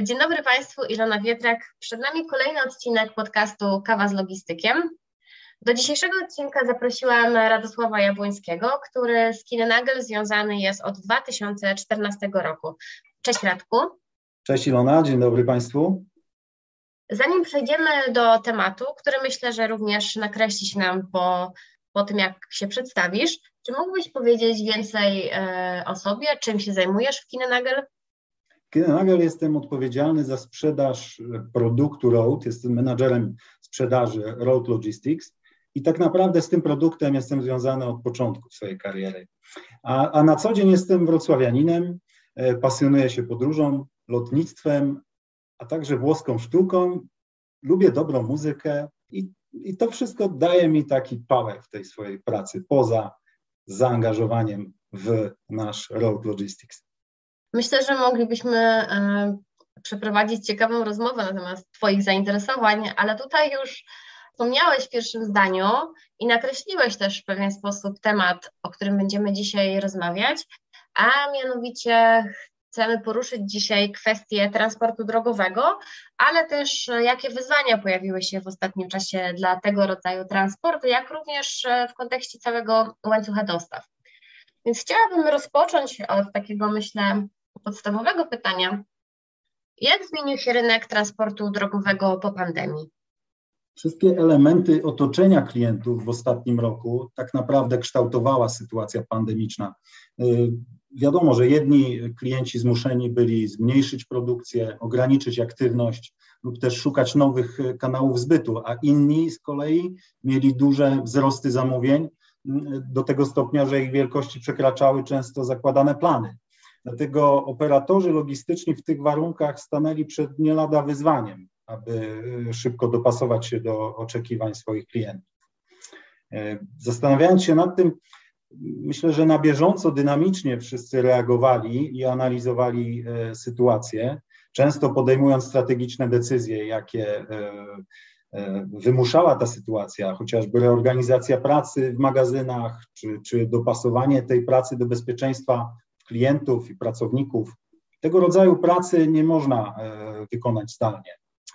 Dzień dobry Państwu, Ilona Wietrak. Przed nami kolejny odcinek podcastu Kawa z Logistykiem. Do dzisiejszego odcinka zaprosiłam Radosława Jabłońskiego, który z Kinenagel związany jest od 2014 roku. Cześć Radku. Cześć Ilona, dzień dobry Państwu. Zanim przejdziemy do tematu, który myślę, że również nakreśli się nam po, po tym, jak się przedstawisz, czy mógłbyś powiedzieć więcej e, o sobie, czym się zajmujesz w Kinenagel? Kinenagel jestem odpowiedzialny za sprzedaż produktu Road, jestem menadżerem sprzedaży Road Logistics i tak naprawdę z tym produktem jestem związany od początku swojej kariery. A, a na co dzień jestem wrocławianinem, e, pasjonuję się podróżą, lotnictwem, a także włoską sztuką. Lubię dobrą muzykę i, i to wszystko daje mi taki power w tej swojej pracy, poza zaangażowaniem w nasz Road Logistics. Myślę, że moglibyśmy e, przeprowadzić ciekawą rozmowę na temat Twoich zainteresowań, ale tutaj już wspomniałeś w pierwszym zdaniu i nakreśliłeś też w pewien sposób temat, o którym będziemy dzisiaj rozmawiać, a mianowicie chcemy poruszyć dzisiaj kwestię transportu drogowego, ale też jakie wyzwania pojawiły się w ostatnim czasie dla tego rodzaju transportu, jak również w kontekście całego łańcucha dostaw. Więc chciałabym rozpocząć od takiego, myślę, podstawowego pytania. Jak zmienił się rynek transportu drogowego po pandemii? Wszystkie elementy otoczenia klientów w ostatnim roku tak naprawdę kształtowała sytuacja pandemiczna. Y, wiadomo, że jedni klienci zmuszeni byli zmniejszyć produkcję, ograniczyć aktywność lub też szukać nowych kanałów zbytu, a inni z kolei mieli duże wzrosty zamówień y, do tego stopnia, że ich wielkości przekraczały często zakładane plany. Dlatego operatorzy logistyczni w tych warunkach stanęli przed nie lada wyzwaniem aby y, szybko dopasować się do oczekiwań swoich klientów. E, zastanawiając się nad tym, myślę, że na bieżąco, dynamicznie wszyscy reagowali i analizowali e, sytuację, często podejmując strategiczne decyzje, jakie e, wymuszała ta sytuacja, chociażby reorganizacja pracy w magazynach, czy, czy dopasowanie tej pracy do bezpieczeństwa klientów i pracowników. Tego rodzaju pracy nie można wykonać zdalnie.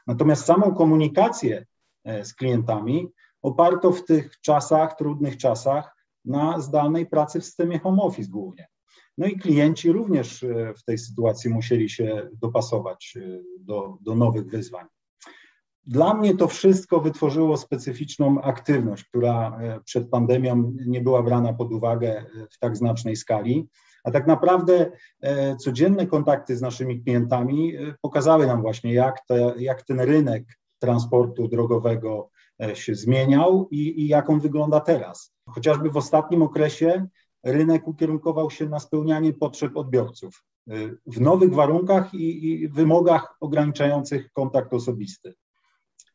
Natomiast samą komunikację e, z klientami oparto w tych czasach, trudnych czasach, na zdalnej pracy w systemie home office głównie. No i klienci również e, w tej sytuacji musieli się dopasować e, do, do nowych wyzwań. Dla mnie to wszystko wytworzyło specyficzną aktywność, która przed pandemią nie była brana pod uwagę w tak znacznej skali. A tak naprawdę e, codzienne kontakty z naszymi klientami e, pokazały nam właśnie, jak, te, jak ten rynek transportu drogowego e, się zmieniał i, i jak on wygląda teraz. Chociażby w ostatnim okresie rynek ukierunkował się na spełnianie potrzeb odbiorców w nowych warunkach i, i wymogach ograniczających kontakt osobisty.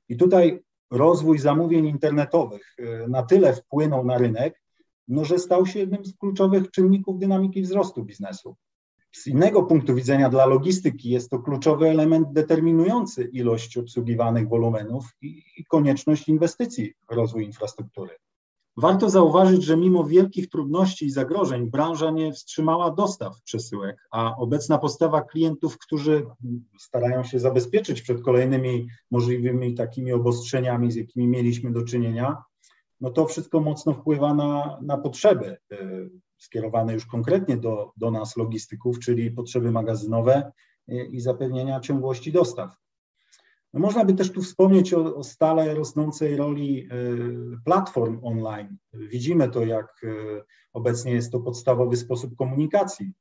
I tutaj rozwój zamówień internetowych na tyle wpłynął na rynek, no, że stał się jednym z kluczowych czynników dynamiki wzrostu biznesu. Z innego punktu widzenia dla logistyki jest to kluczowy element determinujący ilość obsługiwanych wolumenów i, konieczność inwestycji w rozwój infrastruktury. Warto zauważyć, że mimo wielkich trudności i zagrożeń branża nie wstrzymała dostaw przesyłek, a obecna postawa klientów, którzy starają się zabezpieczyć przed kolejnymi możliwymi takimi obostrzeniami, z jakimi mieliśmy do czynienia, no to wszystko mocno wpływa na, na potrzeby e, skierowane już konkretnie do, do nas, logistyków, czyli potrzeby magazynowe i, i zapewnienia ciągłości dostaw. No można by też tu wspomnieć o, o stale rosnącej roli e, platform online. Widzimy to, jak e, obecnie jest to podstawowy sposób komunikacji,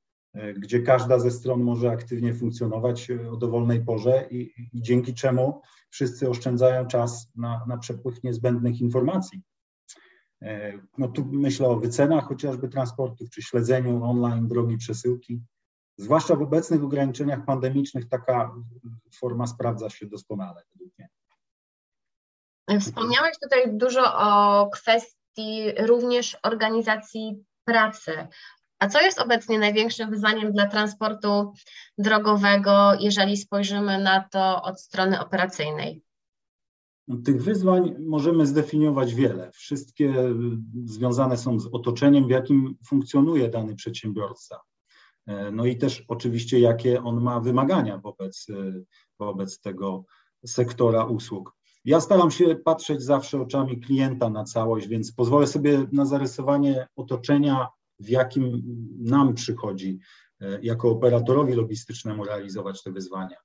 gdzie każda ze stron może aktywnie funkcjonować o dowolnej porze i, i dzięki czemu wszyscy oszczędzają czas na, na przepływ niezbędnych informacji. E, no tu myślę o wycenach chociażby transportów, czy śledzeniu online drogi przesyłki. Zwłaszcza w obecnych ograniczeniach pandemicznych taka forma sprawdza się doskonale. Wspomniałeś tutaj dużo o kwestii również organizacji pracy. A co jest obecnie największym wyzwaniem dla transportu drogowego, jeżeli spojrzymy na to od strony operacyjnej? Tych wyzwań możemy zdefiniować wiele. Wszystkie związane są z otoczeniem, w jakim funkcjonuje dany przedsiębiorca. No i też oczywiście, jakie on ma wymagania wobec, wobec tego sektora usług. Ja staram się patrzeć zawsze oczami klienta na całość, więc pozwolę sobie na zarysowanie otoczenia, w jakim nam przychodzi jako operatorowi logistycznemu realizować te wyzwania.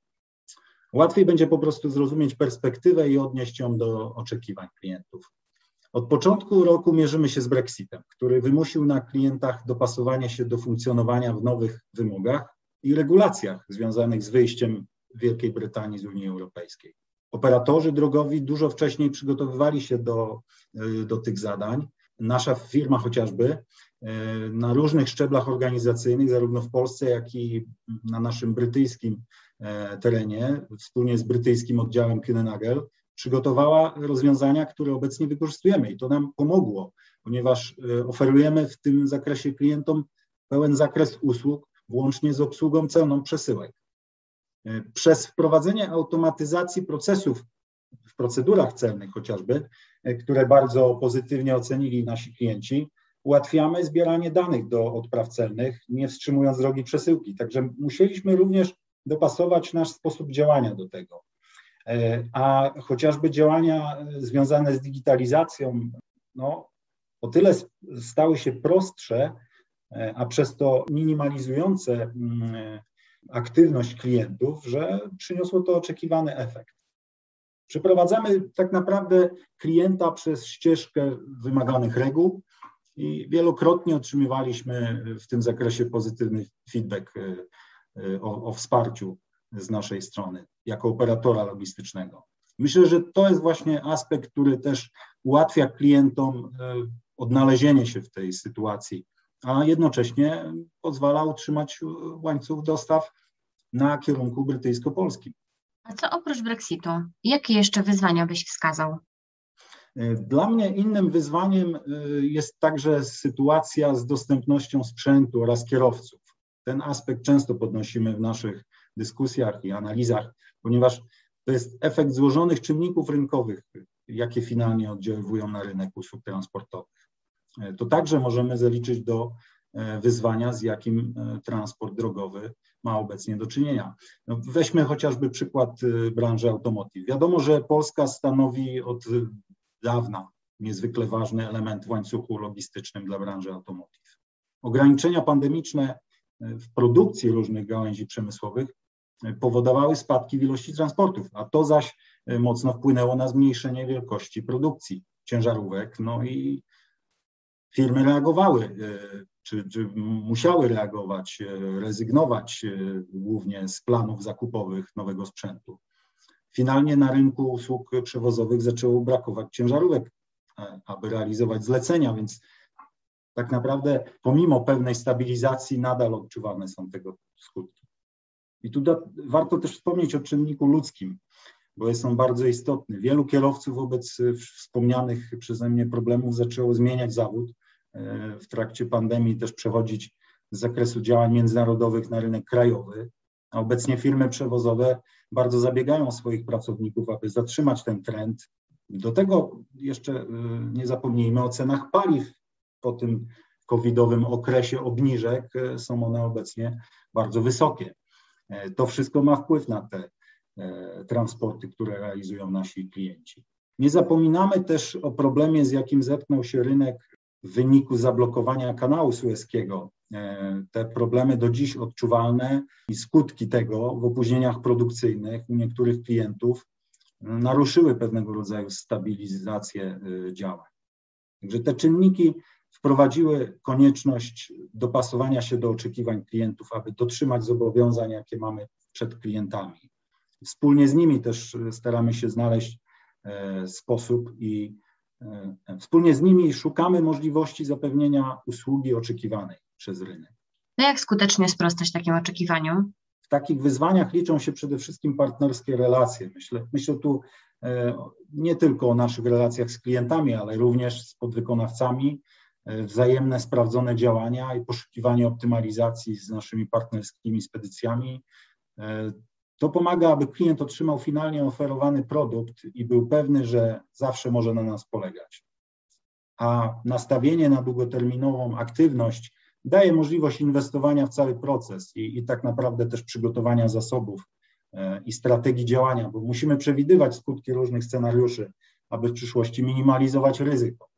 Łatwiej będzie po prostu zrozumieć perspektywę i odnieść ją do oczekiwań klientów. Od początku roku mierzymy się z Brexitem, który wymusił na klientach dopasowanie się do funkcjonowania w nowych wymogach i regulacjach związanych z wyjściem Wielkiej Brytanii z Unii Europejskiej. Operatorzy drogowi dużo wcześniej przygotowywali się do, do tych zadań. Nasza firma chociażby na różnych szczeblach organizacyjnych, zarówno w Polsce, jak i na naszym brytyjskim terenie wspólnie z brytyjskim oddziałem Kühnenagel przygotowała rozwiązania, które obecnie wykorzystujemy i to nam pomogło, ponieważ e, oferujemy w tym zakresie klientom pełen zakres usług, włącznie z obsługą celną przesyłek. E, przez wprowadzenie automatyzacji procesów w procedurach celnych chociażby, które bardzo pozytywnie ocenili nasi klienci, ułatwiamy zbieranie danych do odpraw celnych, nie wstrzymując drogi przesyłki. Także musieliśmy również dopasować nasz sposób działania do tego. E, a chociażby działania związane z digitalizacją, no, o tyle stały się prostsze, e, a przez to minimalizujące mm, aktywność klientów, że przyniosło to oczekiwany efekt. Przeprowadzamy tak naprawdę klienta przez ścieżkę wymaganych reguł i wielokrotnie otrzymywaliśmy w tym zakresie pozytywny feedback e, o, o wsparciu z naszej strony jako operatora logistycznego. Myślę, że to jest właśnie aspekt, który też ułatwia klientom y, odnalezienie się w tej sytuacji, a jednocześnie pozwala utrzymać łańcuch dostaw na kierunku brytyjsko-polskim. A co oprócz Brexitu? Jakie jeszcze wyzwania byś wskazał? Dla mnie innym wyzwaniem jest także sytuacja z dostępnością sprzętu oraz kierowców. Ten aspekt często podnosimy w naszych dyskusjach i analizach, ponieważ to jest efekt złożonych czynników rynkowych, jakie finalnie oddziaływują na rynek usług transportowych. To także możemy zaliczyć do e, wyzwania, z jakim e, transport drogowy ma obecnie do czynienia. No weźmy chociażby przykład e, branży automotive. Wiadomo, że Polska stanowi od dawna niezwykle ważny element w łańcuchu logistycznym dla branży automotive. Ograniczenia pandemiczne w produkcji różnych gałęzi przemysłowych powodowały spadki w ilości transportów, a to zaś e, mocno wpłynęło na zmniejszenie wielkości produkcji ciężarówek. No i firmy reagowały, e, czy, czy musiały reagować, e, rezygnować głównie z planów zakupowych nowego sprzętu. Finalnie na rynku usług przewozowych zaczęło brakować ciężarówek, aby realizować zlecenia, więc tak naprawdę pomimo pewnej stabilizacji nadal odczuwane są tego skutki. I tu da, warto też wspomnieć o czynniku ludzkim, bo jest on bardzo istotny. Wielu kierowców wobec wspomnianych przeze mnie problemów zaczęło zmieniać zawód. E, w trakcie pandemii też przechodzić z zakresu działań międzynarodowych na rynek krajowy. A obecnie firmy przewozowe bardzo zabiegają swoich pracowników, aby zatrzymać ten trend. Do tego jeszcze e, nie zapomnijmy o cenach paliw po tym covidowym okresie obniżek e, są one obecnie bardzo wysokie. E, to wszystko ma wpływ na te e, transporty, które realizują nasi klienci. Nie zapominamy też o problemie, z jakim zetknął się rynek w wyniku zablokowania kanału sueskiego. Te problemy do dziś odczuwalne i skutki tego w opóźnieniach produkcyjnych u niektórych klientów naruszyły pewnego rodzaju stabilizację działań. Także te czynniki wprowadziły konieczność dopasowania się do oczekiwań klientów, aby dotrzymać zobowiązań, jakie mamy przed klientami. Wspólnie z nimi też staramy się znaleźć e, sposób i e, wspólnie z nimi szukamy możliwości zapewnienia usługi oczekiwanej przez rynek. No jak skutecznie sprostać takim oczekiwaniom? W takich wyzwaniach liczą się przede wszystkim partnerskie relacje. Myślę, myślę tu e, nie tylko o naszych relacjach z klientami, ale również z podwykonawcami, e, wzajemne sprawdzone działania i poszukiwanie optymalizacji z naszymi partnerskimi spedycjami. E, to pomaga, aby klient otrzymał finalnie oferowany produkt i był pewny, że zawsze może na nas polegać. A nastawienie na długoterminową aktywność daje możliwość inwestowania w cały proces i, i tak naprawdę też przygotowania zasobów e, i strategii działania, bo musimy przewidywać skutki różnych scenariuszy, aby w przyszłości minimalizować ryzyko.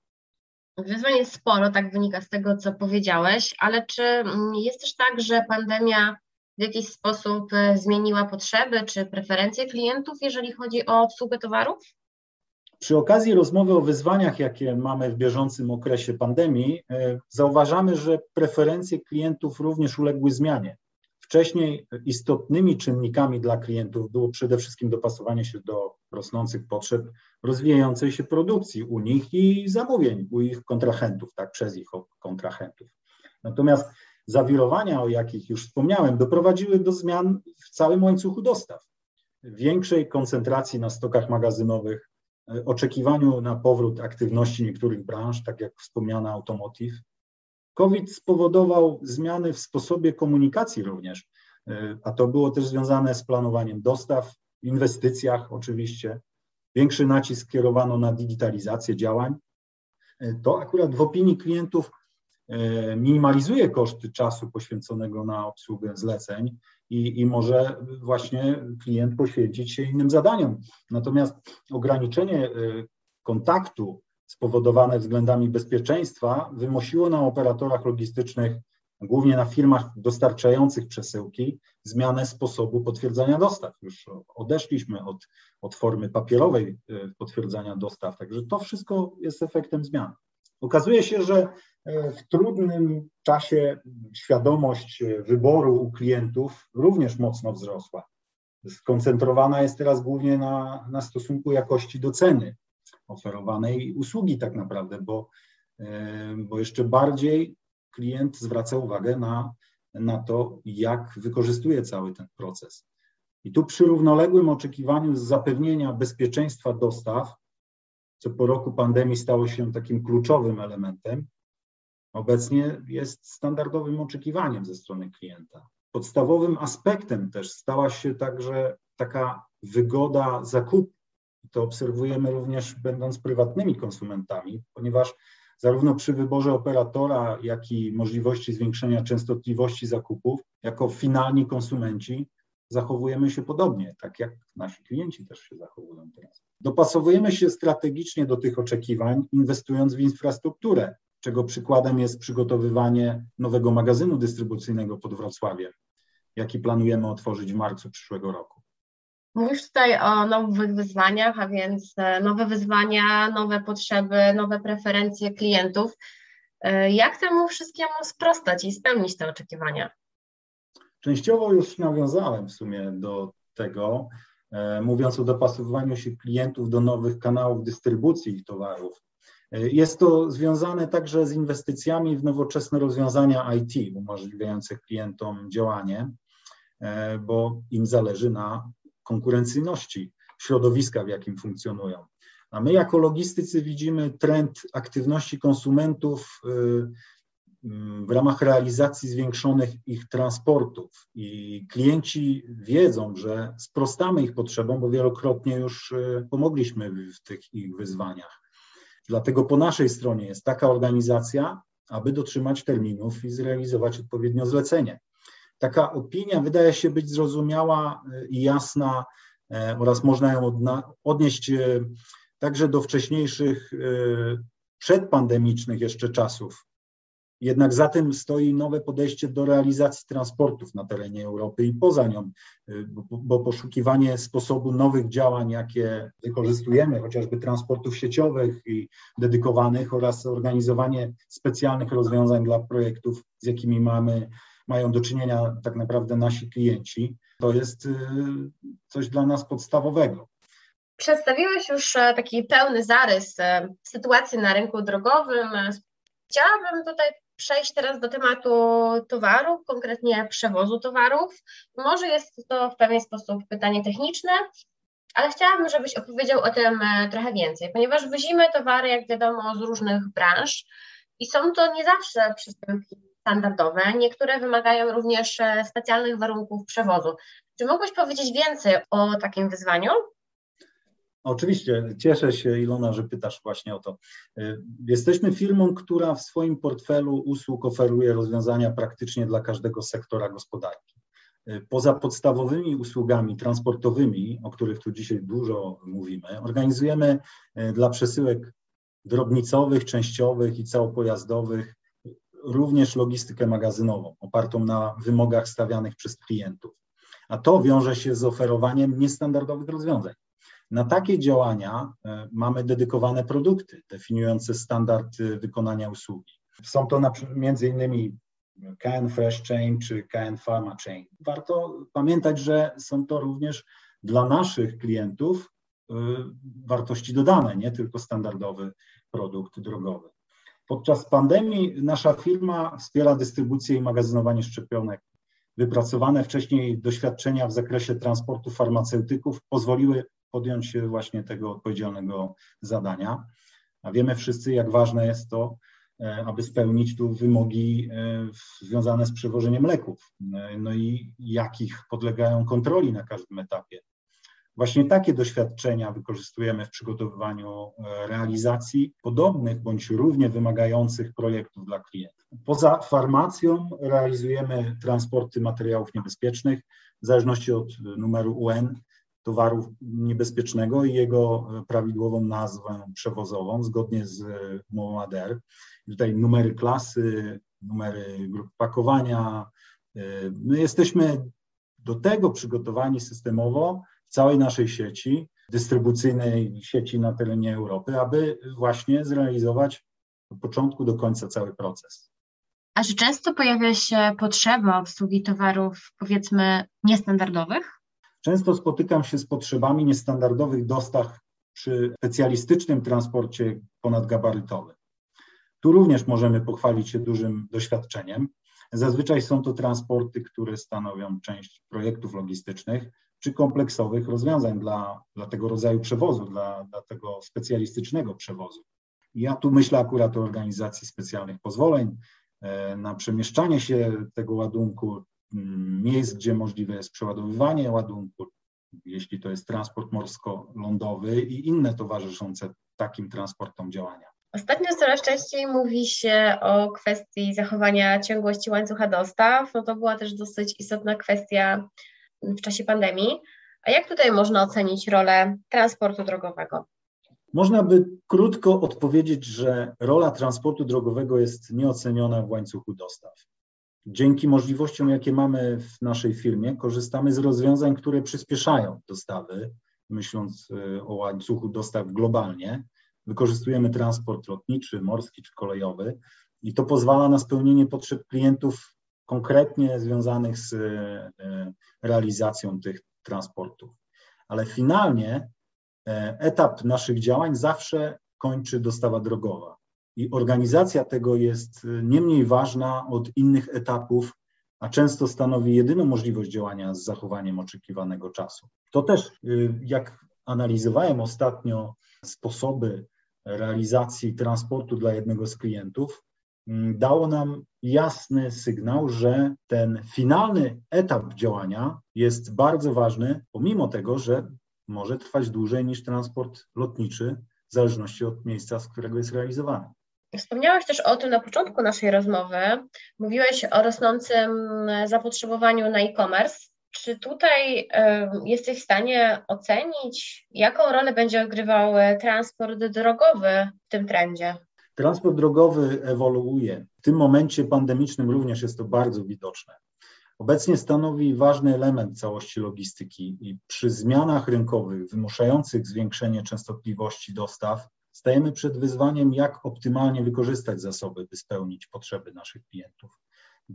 Wyzwań jest sporo, tak wynika z tego, co powiedziałeś, ale czy mm, jest też tak, że pandemia w jakiś sposób e, zmieniła potrzeby czy preferencje klientów, jeżeli chodzi o obsługę towarów? Przy okazji rozmowy o wyzwaniach, jakie mamy w bieżącym okresie pandemii, e, zauważamy, że preferencje klientów również uległy zmianie. Wcześniej istotnymi czynnikami dla klientów było przede wszystkim dopasowanie się do rosnących potrzeb rozwijającej się produkcji u nich i zamówień u ich kontrahentów, tak, przez ich kontrahentów. Natomiast zawirowania, o jakich już wspomniałem, doprowadziły do zmian w całym łańcuchu dostaw. Większej koncentracji na stokach magazynowych, oczekiwaniu na powrót aktywności niektórych branż, tak jak wspomniana automotive. COVID spowodował zmiany w sposobie komunikacji również, a to było też związane z planowaniem dostaw, inwestycjach oczywiście. Większy nacisk kierowano na digitalizację działań. To akurat w opinii klientów E, minimalizuje koszty czasu poświęconego na obsługę zleceń i, i może właśnie klient poświęcić się innym zadaniom. Natomiast ograniczenie e, kontaktu spowodowane względami bezpieczeństwa wymusiło na operatorach logistycznych, głównie na firmach dostarczających przesyłki, zmianę sposobu potwierdzania dostaw. Już odeszliśmy od, od formy papierowej e, potwierdzania dostaw, także to wszystko jest efektem zmian. Okazuje się, że e, w trudnym czasie świadomość wyboru u klientów również mocno wzrosła. Skoncentrowana jest teraz głównie na, na stosunku jakości do ceny oferowanej usługi tak naprawdę, bo, bo jeszcze bardziej klient zwraca uwagę na, na to, jak wykorzystuje cały ten proces. I tu przy równoległym oczekiwaniu zapewnienia bezpieczeństwa dostaw co po roku pandemii stało się takim kluczowym elementem, obecnie jest standardowym oczekiwaniem ze strony klienta. Podstawowym aspektem też stała się także taka wygoda zakupu. To obserwujemy również będąc prywatnymi konsumentami, ponieważ zarówno przy wyborze operatora, jak i możliwości zwiększenia częstotliwości zakupów, jako finalni konsumenci zachowujemy się podobnie, tak jak nasi klienci też się zachowują teraz. Dopasowujemy się strategicznie do tych oczekiwań, inwestując w infrastrukturę, czego przykładem jest przygotowywanie nowego magazynu dystrybucyjnego pod Wrocławiem, jaki planujemy otworzyć w marcu przyszłego roku. Mówisz tutaj o nowych wyzwaniach, a więc e, nowe wyzwania, nowe potrzeby, nowe preferencje klientów. E, jak temu wszystkiemu sprostać i spełnić te oczekiwania? Częściowo już nawiązałem w sumie do tego, e, mówiąc o dopasowywaniu się klientów do nowych kanałów dystrybucji ich towarów. Jest to związane także z inwestycjami w nowoczesne rozwiązania IT, umożliwiające klientom działanie, bo im zależy na konkurencyjności środowiska, w jakim funkcjonują. A my jako logistycy widzimy trend aktywności konsumentów w ramach realizacji zwiększonych ich transportów i klienci wiedzą, że sprostamy ich potrzebom, bo wielokrotnie już e, pomogliśmy w tych ich wyzwaniach. Dlatego po naszej stronie jest taka organizacja, aby dotrzymać terminów i zrealizować odpowiednio zlecenie. Taka opinia wydaje się być zrozumiała e, i jasna e, oraz można ją odnieść także do wcześniejszych przedpandemicznych jeszcze czasów, jednak za tym stoi nowe podejście do realizacji transportów na terenie Europy i poza nią, y, bo poszukiwanie sposobu nowych działań, jakie wykorzystujemy, chociażby transportów sieciowych i dedykowanych oraz organizowanie specjalnych rozwiązań dla projektów, z jakimi mamy, mają do czynienia tak naprawdę nasi klienci, to jest y, coś dla nas podstawowego. Przedstawiłeś już e, taki pełny zarys e, sytuacji na rynku drogowym. Chciałabym tutaj przejść teraz do tematu towarów, konkretnie przewozu towarów. Może jest to w pewien sposób pytanie techniczne, ale chciałabym, żebyś opowiedział o tym e, trochę więcej, ponieważ wozimy towary, jak wiadomo, z różnych branż i są to nie zawsze przystępki standardowe. Niektóre wymagają również e, specjalnych warunków przewozu. Czy mógłbyś powiedzieć więcej o takim wyzwaniu? Oczywiście, cieszę się Ilona, że pytasz właśnie o to. E, jesteśmy firmą, która w swoim portfelu usług oferuje rozwiązania praktycznie dla każdego sektora gospodarki. E, poza podstawowymi usługami transportowymi, o których tu dzisiaj dużo mówimy, organizujemy dla przesyłek drobnicowych, częściowych i całopojazdowych również logistykę magazynową, opartą na wymogach stawianych przez klientów. A to wiąże się z oferowaniem niestandardowych rozwiązań. Na takie działania e, mamy dedykowane produkty definiujące standard e, wykonania usługi. Są to między innymi KN Fresh Chain czy KN Pharma Chain. Warto pamiętać, że są to również dla naszych klientów e, wartości dodane, nie tylko standardowy produkt drogowy. Podczas pandemii nasza firma wspiera dystrybucję i magazynowanie szczepionek. Wypracowane wcześniej doświadczenia w zakresie transportu farmaceutyków pozwoliły podjąć się właśnie tego odpowiedzialnego zadania. A wiemy wszyscy, jak ważne jest to, e, aby spełnić tu wymogi e, związane z przewożeniem leków, e, no i jakich podlegają kontroli na każdym etapie. Właśnie takie doświadczenia wykorzystujemy w przygotowywaniu e, realizacji podobnych bądź równie wymagających projektów dla klientów. Poza farmacją realizujemy transporty materiałów niebezpiecznych w zależności od numeru UN towaru niebezpiecznego i jego prawidłową nazwę przewozową zgodnie z umową ADR. Tutaj numery klasy, numery grup pakowania. E, my jesteśmy do tego przygotowani systemowo, w całej naszej sieci dystrybucyjnej, sieci na terenie Europy, aby właśnie zrealizować od początku do końca cały proces. A czy często pojawia się potrzeba obsługi towarów, powiedzmy, niestandardowych? Często spotykam się z potrzebami niestandardowych dostaw przy specjalistycznym transporcie ponadgabarytowym. Tu również możemy pochwalić się dużym doświadczeniem. Zazwyczaj są to transporty, które stanowią część projektów logistycznych, czy kompleksowych rozwiązań dla, dla tego rodzaju przewozu, dla, dla tego specjalistycznego przewozu. Ja tu myślę akurat o organizacji specjalnych pozwoleń e, na przemieszczanie się tego ładunku, mm, miejsc, gdzie możliwe jest przeładowywanie ładunku, jeśli to jest transport morsko-lądowy i inne towarzyszące takim transportom działania. Ostatnio coraz częściej mówi się o kwestii zachowania ciągłości łańcucha dostaw. No to była też dosyć istotna kwestia w czasie pandemii. A jak tutaj można ocenić rolę transportu drogowego? Można by krótko odpowiedzieć, że rola transportu drogowego jest nieoceniona w łańcuchu dostaw. Dzięki możliwościom, jakie mamy w naszej firmie, korzystamy z rozwiązań, które przyspieszają dostawy, myśląc y, o łańcuchu dostaw globalnie. Wykorzystujemy transport lotniczy, morski czy kolejowy i to pozwala na spełnienie potrzeb klientów konkretnie związanych z e, realizacją tych transportów. Ale finalnie e, etap naszych działań zawsze kończy dostawa drogowa. I organizacja tego jest e, nie mniej ważna od innych etapów, a często stanowi jedyną możliwość działania z zachowaniem oczekiwanego czasu. To też, jak analizowałem ostatnio sposoby realizacji transportu dla jednego z klientów, dało nam jasny sygnał, że ten finalny etap działania jest bardzo ważny, pomimo tego, że może trwać dłużej niż transport lotniczy, w zależności od miejsca, z którego jest realizowany. Wspomniałeś też o tym na początku naszej rozmowy. Mówiłeś o rosnącym zapotrzebowaniu na e-commerce. Czy tutaj y, jesteś w stanie ocenić, jaką rolę będzie odgrywał transport drogowy w tym trendzie? Transport drogowy ewoluuje. W tym momencie pandemicznym również jest to bardzo widoczne. Obecnie stanowi ważny element całości logistyki i przy zmianach rynkowych wymuszających zwiększenie częstotliwości dostaw stajemy przed wyzwaniem, jak optymalnie wykorzystać zasoby, by spełnić potrzeby naszych klientów.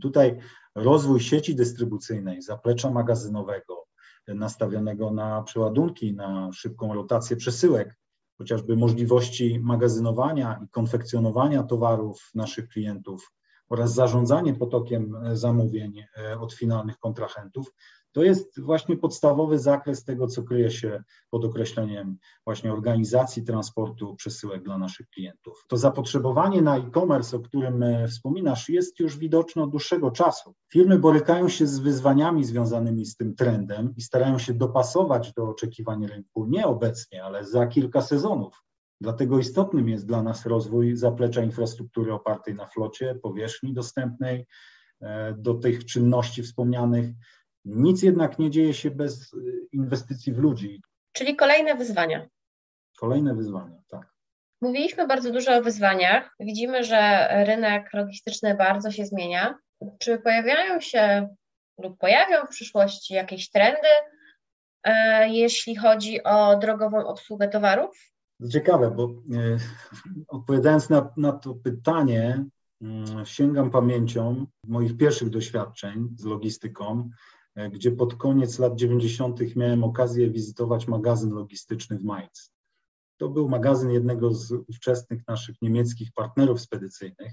Tutaj rozwój sieci dystrybucyjnej, zaplecza magazynowego, nastawionego na przeładunki, na szybką rotację przesyłek, chociażby możliwości magazynowania i konfekcjonowania towarów naszych klientów oraz zarządzanie potokiem zamówień od finalnych kontrahentów, to jest właśnie podstawowy zakres tego, co kryje się pod określeniem właśnie organizacji transportu przesyłek dla naszych klientów. To zapotrzebowanie na e-commerce, o którym e, wspominasz, jest już widoczne od dłuższego czasu. Firmy borykają się z wyzwaniami związanymi z tym trendem i starają się dopasować do oczekiwań rynku nie obecnie, ale za kilka sezonów. Dlatego istotnym jest dla nas rozwój zaplecza infrastruktury opartej na flocie, powierzchni dostępnej e, do tych czynności wspomnianych, nic jednak nie dzieje się bez y, inwestycji w ludzi. Czyli kolejne wyzwania. Kolejne wyzwania, tak. Mówiliśmy bardzo dużo o wyzwaniach. Widzimy, że rynek logistyczny bardzo się zmienia. Czy pojawiają się lub pojawią w przyszłości jakieś trendy, e, jeśli chodzi o drogową obsługę towarów? Ciekawe, bo e, odpowiadając na, na to pytanie, mm, sięgam pamięcią moich pierwszych doświadczeń z logistyką, gdzie pod koniec lat 90. miałem okazję wizytować magazyn logistyczny w Mainz. To był magazyn jednego z ówczesnych naszych niemieckich partnerów spedycyjnych,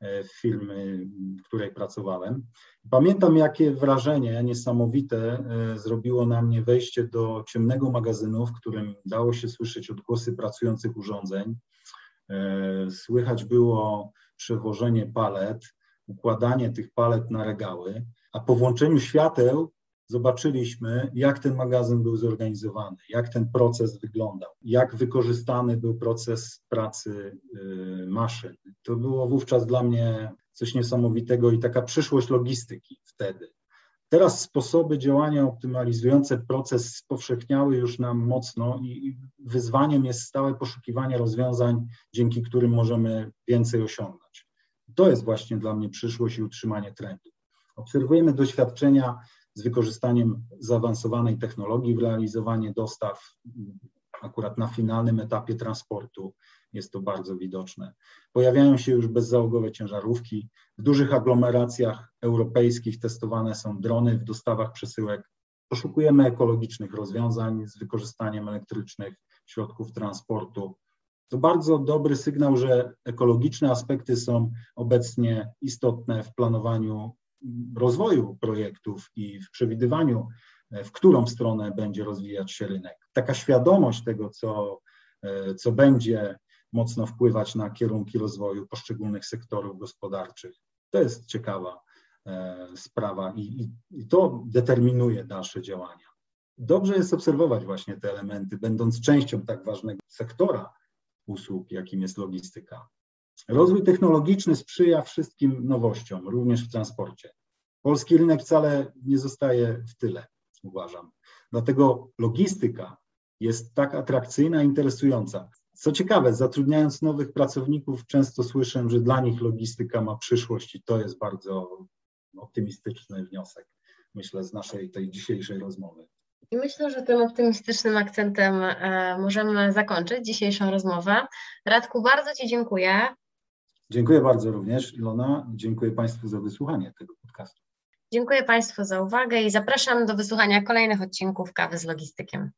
e, firmy, w której pracowałem. Pamiętam, jakie wrażenie niesamowite e, zrobiło na mnie wejście do ciemnego magazynu, w którym dało się słyszeć odgłosy pracujących urządzeń. Słychać było przewożenie palet, układanie tych palet na regały a po włączeniu świateł zobaczyliśmy, jak ten magazyn był zorganizowany, jak ten proces wyglądał, jak wykorzystany był proces pracy y, maszyn. To było wówczas dla mnie coś niesamowitego i taka przyszłość logistyki wtedy. Teraz sposoby działania optymalizujące proces spowszechniały już nam mocno i wyzwaniem jest stałe poszukiwanie rozwiązań, dzięki którym możemy więcej osiągnąć. To jest właśnie dla mnie przyszłość i utrzymanie trendu. Obserwujemy doświadczenia z wykorzystaniem zaawansowanej technologii w realizowaniu dostaw akurat na finalnym etapie transportu jest to bardzo widoczne. Pojawiają się już bezzałogowe ciężarówki. W dużych aglomeracjach europejskich testowane są drony w dostawach przesyłek. Poszukujemy ekologicznych rozwiązań z wykorzystaniem elektrycznych środków transportu. To bardzo dobry sygnał, że ekologiczne aspekty są obecnie istotne w planowaniu rozwoju projektów i w przewidywaniu, e, w którą stronę będzie rozwijać się rynek. Taka świadomość tego, co, e, co będzie mocno wpływać na kierunki rozwoju poszczególnych sektorów gospodarczych, to jest ciekawa e, sprawa i, i, i to determinuje dalsze działania. Dobrze jest obserwować właśnie te elementy, będąc częścią tak ważnego sektora usług, jakim jest logistyka. Rozwój technologiczny sprzyja wszystkim nowościom, również w transporcie. Polski rynek wcale nie zostaje w tyle, uważam. Dlatego logistyka jest tak atrakcyjna i interesująca. Co ciekawe, zatrudniając nowych pracowników, często słyszę, że dla nich logistyka ma przyszłość i to jest bardzo optymistyczny wniosek, myślę, z naszej tej dzisiejszej rozmowy. I myślę, że tym optymistycznym akcentem e, możemy zakończyć dzisiejszą rozmowę. Radku, bardzo Ci dziękuję. Dziękuję bardzo również, Ilona. Dziękuję Państwu za wysłuchanie tego podcastu. Dziękuję Państwu za uwagę i zapraszam do wysłuchania kolejnych odcinków Kawy z Logistykiem.